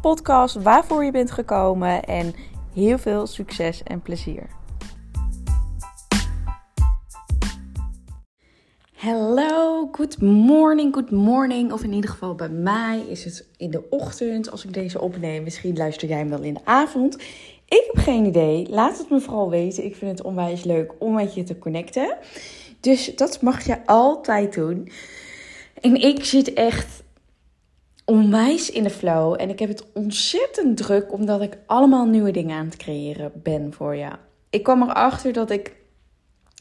podcast waarvoor je bent gekomen en heel veel succes en plezier. Hello, good morning, good morning. Of in ieder geval bij mij is het in de ochtend als ik deze opneem. Misschien luister jij hem wel in de avond. Ik heb geen idee. Laat het me vooral weten. Ik vind het onwijs leuk om met je te connecten. Dus dat mag je altijd doen. En ik zit echt onwijs in de flow. En ik heb het ontzettend druk omdat ik allemaal nieuwe dingen aan het creëren ben voor je. Ik kwam erachter dat ik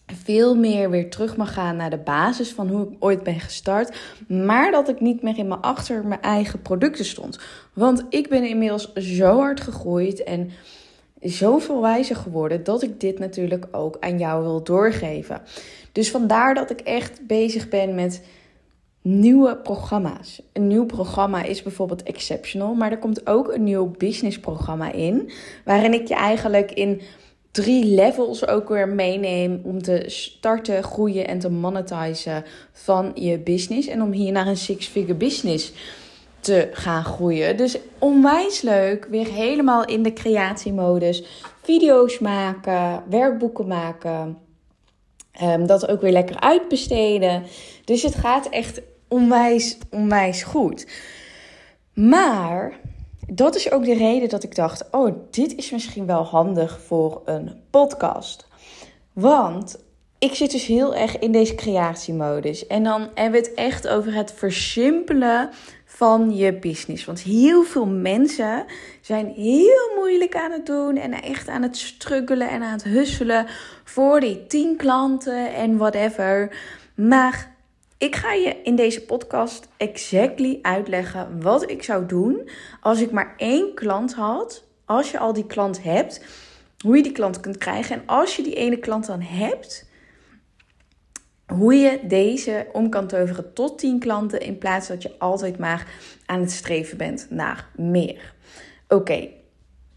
veel meer weer terug mag gaan naar de basis van hoe ik ooit ben gestart. Maar dat ik niet meer in mijn achter mijn eigen producten stond. Want ik ben inmiddels zo hard gegroeid en zoveel wijzer geworden dat ik dit natuurlijk ook aan jou wil doorgeven. Dus vandaar dat ik echt bezig ben met nieuwe programma's. Een nieuw programma is bijvoorbeeld Exceptional, maar er komt ook een nieuw business programma in, waarin ik je eigenlijk in drie levels ook weer meeneem om te starten, groeien en te monetizen van je business en om hier naar een six-figure business te gaan groeien. Dus onwijs leuk, weer helemaal in de creatiemodus, video's maken, werkboeken maken. Um, dat ook weer lekker uitbesteden. Dus het gaat echt onwijs, onwijs goed. Maar dat is ook de reden dat ik dacht: oh, dit is misschien wel handig voor een podcast. Want ik zit dus heel erg in deze creatiemodus. En dan hebben we het echt over het versimpelen van je business. Want heel veel mensen zijn heel moeilijk aan het doen en echt aan het struggelen en aan het husselen voor die 10 klanten en whatever. Maar ik ga je in deze podcast exactly uitleggen wat ik zou doen als ik maar één klant had. Als je al die klant hebt, hoe je die klant kunt krijgen. En als je die ene klant dan hebt, hoe je deze om kan toveren tot 10 klanten in plaats dat je altijd maar aan het streven bent naar meer. Oké,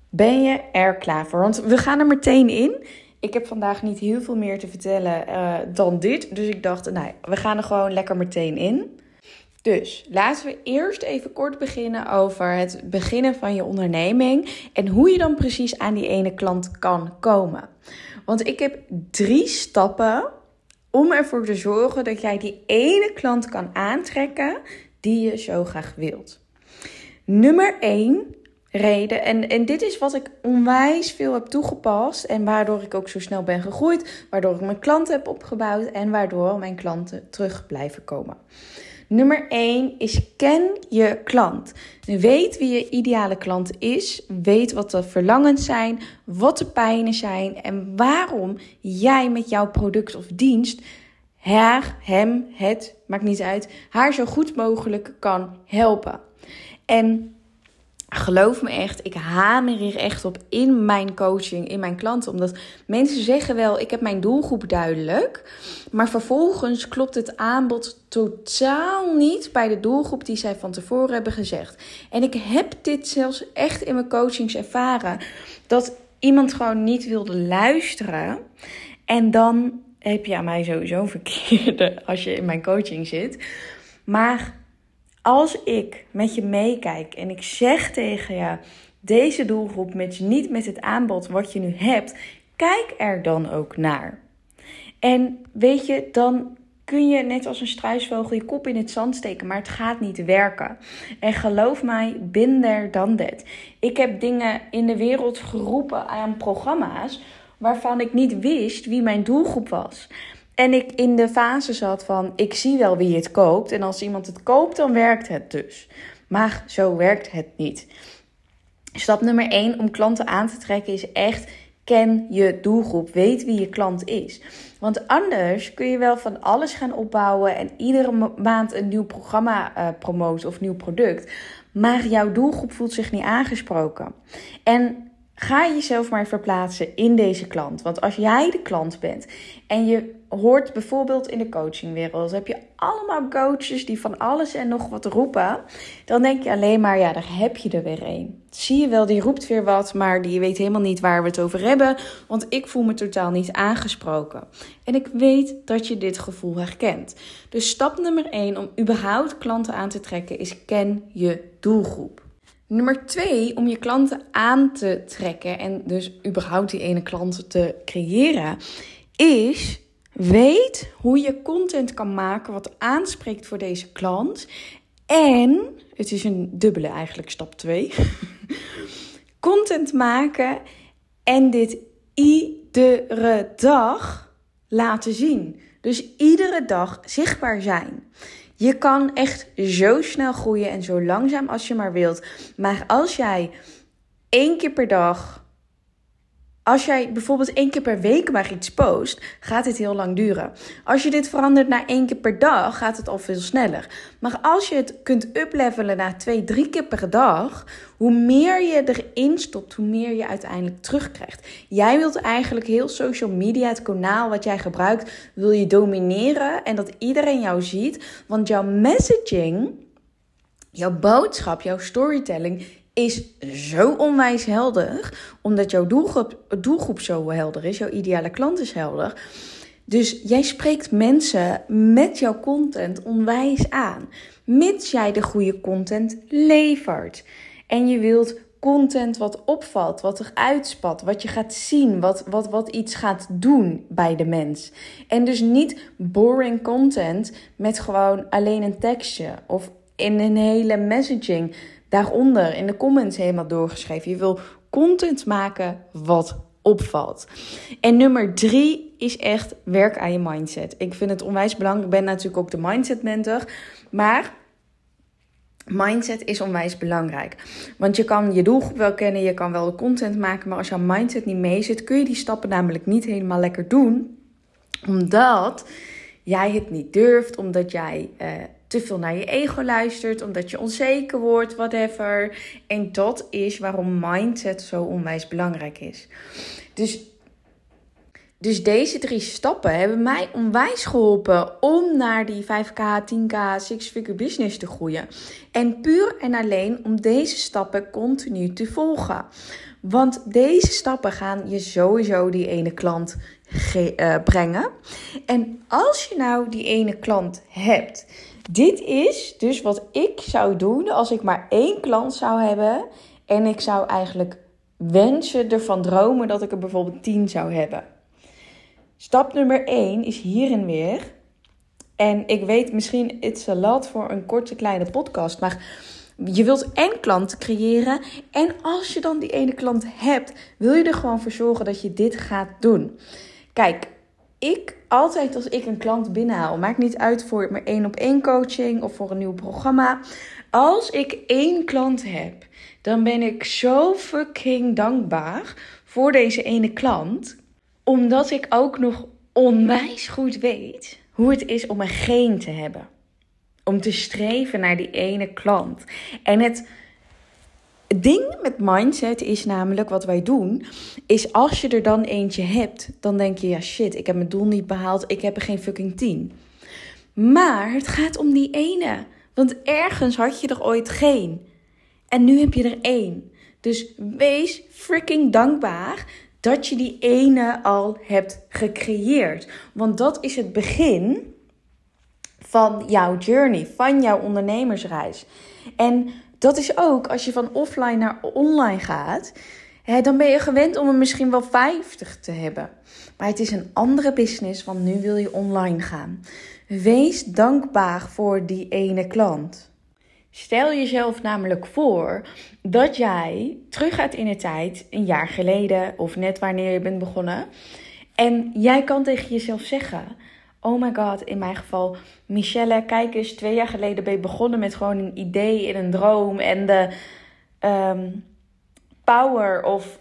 ben je er klaar voor? Want we gaan er meteen in. Ik heb vandaag niet heel veel meer te vertellen uh, dan dit. Dus ik dacht, nou, we gaan er gewoon lekker meteen in. Dus laten we eerst even kort beginnen over het beginnen van je onderneming en hoe je dan precies aan die ene klant kan komen. Want ik heb drie stappen om ervoor te zorgen dat jij die ene klant kan aantrekken die je zo graag wilt. Nummer 1 reden. En, en dit is wat ik onwijs veel heb toegepast. En waardoor ik ook zo snel ben gegroeid. Waardoor ik mijn klanten heb opgebouwd. En waardoor mijn klanten terug blijven komen. Nummer 1 is ken je klant. Weet wie je ideale klant is. Weet wat de verlangens zijn. Wat de pijnen zijn. En waarom jij met jouw product of dienst haar, hem, het, maakt niet uit, haar zo goed mogelijk kan helpen. En Geloof me echt, ik hamer hier echt op in mijn coaching, in mijn klanten. Omdat mensen zeggen wel, ik heb mijn doelgroep duidelijk. Maar vervolgens klopt het aanbod totaal niet bij de doelgroep die zij van tevoren hebben gezegd. En ik heb dit zelfs echt in mijn coachings ervaren. Dat iemand gewoon niet wilde luisteren. En dan heb je aan mij sowieso verkeerde als je in mijn coaching zit. Maar als ik met je meekijk en ik zeg tegen je, deze doelgroep matcht niet met het aanbod wat je nu hebt, kijk er dan ook naar. En weet je, dan kun je net als een struisvogel je kop in het zand steken, maar het gaat niet werken. En geloof mij, binder dan dit. Ik heb dingen in de wereld geroepen aan programma's waarvan ik niet wist wie mijn doelgroep was. En ik in de fase zat van, ik zie wel wie het koopt. En als iemand het koopt, dan werkt het dus. Maar zo werkt het niet. Stap nummer 1 om klanten aan te trekken is echt ken je doelgroep. Weet wie je klant is. Want anders kun je wel van alles gaan opbouwen en iedere maand een nieuw programma uh, promoten of nieuw product. Maar jouw doelgroep voelt zich niet aangesproken. En Ga jezelf maar verplaatsen in deze klant. Want als jij de klant bent en je hoort bijvoorbeeld in de coachingwereld, heb je allemaal coaches die van alles en nog wat roepen, dan denk je alleen maar, ja, daar heb je er weer een. Zie je wel, die roept weer wat, maar die weet helemaal niet waar we het over hebben, want ik voel me totaal niet aangesproken. En ik weet dat je dit gevoel herkent. Dus stap nummer 1 om überhaupt klanten aan te trekken is ken je doelgroep. Nummer twee, om je klanten aan te trekken en dus überhaupt die ene klant te creëren, is weet hoe je content kan maken wat aanspreekt voor deze klant. En, het is een dubbele eigenlijk, stap 2. content maken en dit iedere dag laten zien. Dus iedere dag zichtbaar zijn. Je kan echt zo snel groeien en zo langzaam als je maar wilt. Maar als jij één keer per dag als jij bijvoorbeeld één keer per week maar iets post, gaat dit heel lang duren. Als je dit verandert naar één keer per dag, gaat het al veel sneller. Maar als je het kunt uplevelen naar twee, drie keer per dag, hoe meer je erin stopt, hoe meer je uiteindelijk terugkrijgt. Jij wilt eigenlijk heel social media, het kanaal wat jij gebruikt, wil je domineren en dat iedereen jou ziet. Want jouw messaging, jouw boodschap, jouw storytelling is zo onwijs helder, omdat jouw doelgroep, zo helder is, jouw ideale klant is helder. Dus jij spreekt mensen met jouw content onwijs aan, mits jij de goede content levert. En je wilt content wat opvalt, wat er uitspat, wat je gaat zien, wat, wat, wat iets gaat doen bij de mens. En dus niet boring content met gewoon alleen een tekstje of in een hele messaging daaronder in de comments helemaal doorgeschreven. Je wil content maken wat opvalt. En nummer drie is echt werk aan je mindset. Ik vind het onwijs belangrijk. Ik ben natuurlijk ook de mindset mentor. Maar mindset is onwijs belangrijk. Want je kan je doelgroep wel kennen, je kan wel content maken. Maar als jouw mindset niet mee zit, kun je die stappen namelijk niet helemaal lekker doen. Omdat jij het niet durft, omdat jij... Uh, te veel naar je ego luistert, omdat je onzeker wordt, whatever. En dat is waarom mindset zo onwijs belangrijk is. Dus, dus deze drie stappen hebben mij onwijs geholpen om naar die 5k, 10k, 6-figure business te groeien. En puur en alleen om deze stappen continu te volgen. Want deze stappen gaan je sowieso die ene klant uh, brengen. En als je nou die ene klant hebt dit is dus wat ik zou doen als ik maar één klant zou hebben. En ik zou eigenlijk wensen, ervan dromen dat ik er bijvoorbeeld tien zou hebben. Stap nummer 1 is hierin weer. En ik weet misschien, it's a lot voor een korte kleine podcast. Maar je wilt één klant creëren. En als je dan die ene klant hebt, wil je er gewoon voor zorgen dat je dit gaat doen. Kijk, ik altijd als ik een klant binnenhaal, maakt niet uit voor mijn één op één coaching of voor een nieuw programma. Als ik één klant heb, dan ben ik zo fucking dankbaar voor deze ene klant. Omdat ik ook nog onwijs goed weet hoe het is om er geen te hebben. Om te streven naar die ene klant. En het het ding met mindset is namelijk wat wij doen, is als je er dan eentje hebt, dan denk je ja shit, ik heb mijn doel niet behaald, ik heb er geen fucking tien. Maar het gaat om die ene, want ergens had je er ooit geen. En nu heb je er één. Dus wees freaking dankbaar dat je die ene al hebt gecreëerd. Want dat is het begin van jouw journey, van jouw ondernemersreis. En dat is ook als je van offline naar online gaat. Hè, dan ben je gewend om er misschien wel 50 te hebben. Maar het is een andere business, want nu wil je online gaan. Wees dankbaar voor die ene klant. Stel jezelf namelijk voor dat jij terug gaat in de tijd, een jaar geleden of net wanneer je bent begonnen. En jij kan tegen jezelf zeggen: Oh my god, in mijn geval, Michelle, kijk eens, twee jaar geleden ben je begonnen met gewoon een idee en een droom en de um, power of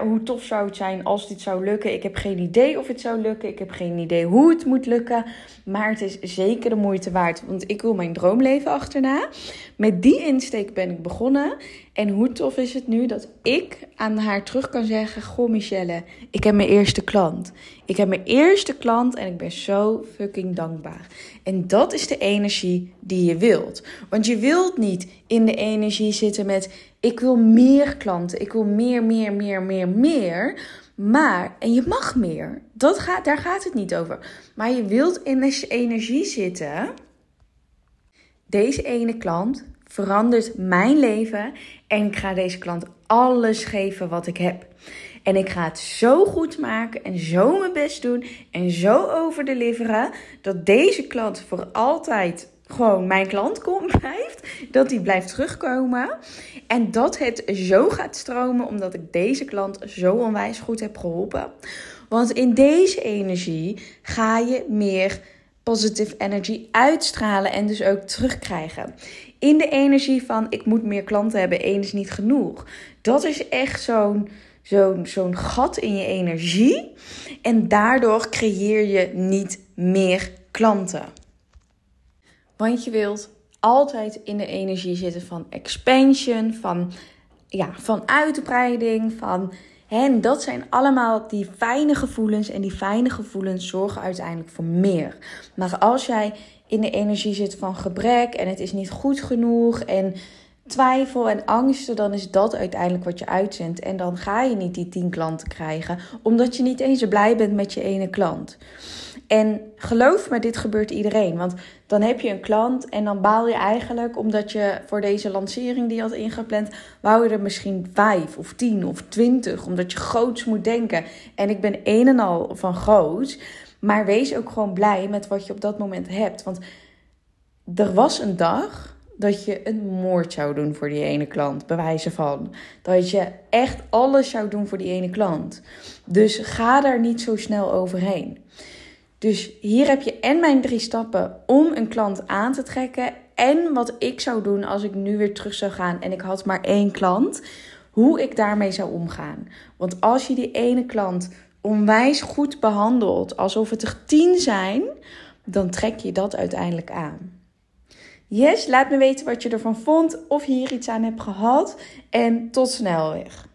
hoe tof zou het zijn als dit zou lukken? Ik heb geen idee of het zou lukken. Ik heb geen idee hoe het moet lukken. Maar het is zeker de moeite waard. Want ik wil mijn droomleven achterna. Met die insteek ben ik begonnen. En hoe tof is het nu dat ik aan haar terug kan zeggen: Goh, Michelle, ik heb mijn eerste klant. Ik heb mijn eerste klant en ik ben zo fucking dankbaar. En dat is de energie die je wilt. Want je wilt niet in de energie zitten met: Ik wil meer klanten. Ik wil meer, meer, meer, meer, meer. Maar, en je mag meer. Dat gaat, daar gaat het niet over. Maar je wilt in de energie zitten. Deze ene klant verandert mijn leven en ik ga deze klant alles geven wat ik heb. En ik ga het zo goed maken en zo mijn best doen en zo overdeliveren dat deze klant voor altijd gewoon mijn klant komt, blijft. Dat die blijft terugkomen. En dat het zo gaat stromen omdat ik deze klant zo onwijs goed heb geholpen. Want in deze energie ga je meer positive energy uitstralen en dus ook terugkrijgen. In de energie van ik moet meer klanten hebben, één is niet genoeg. Dat is echt zo'n zo'n zo'n gat in je energie. En daardoor creëer je niet meer klanten. Want je wilt altijd in de energie zitten van expansion, van, ja, van uitbreiding, van en dat zijn allemaal die fijne gevoelens. En die fijne gevoelens zorgen uiteindelijk voor meer. Maar als jij in de energie zit van gebrek en het is niet goed genoeg en twijfel en angsten, dan is dat uiteindelijk wat je uitzendt. En dan ga je niet die 10 klanten krijgen, omdat je niet eens blij bent met je ene klant. En geloof me, dit gebeurt iedereen. Want dan heb je een klant en dan baal je eigenlijk omdat je voor deze lancering die je had ingepland, wou je er misschien vijf of tien of twintig, omdat je groots moet denken. En ik ben een en al van groots. Maar wees ook gewoon blij met wat je op dat moment hebt. Want er was een dag dat je een moord zou doen voor die ene klant, bij van. Dat je echt alles zou doen voor die ene klant. Dus ga daar niet zo snel overheen. Dus hier heb je en mijn drie stappen om een klant aan te trekken. En wat ik zou doen als ik nu weer terug zou gaan en ik had maar één klant. Hoe ik daarmee zou omgaan. Want als je die ene klant onwijs goed behandelt, alsof het er tien zijn, dan trek je dat uiteindelijk aan. Yes, laat me weten wat je ervan vond, of je hier iets aan hebt gehad. En tot snel weer.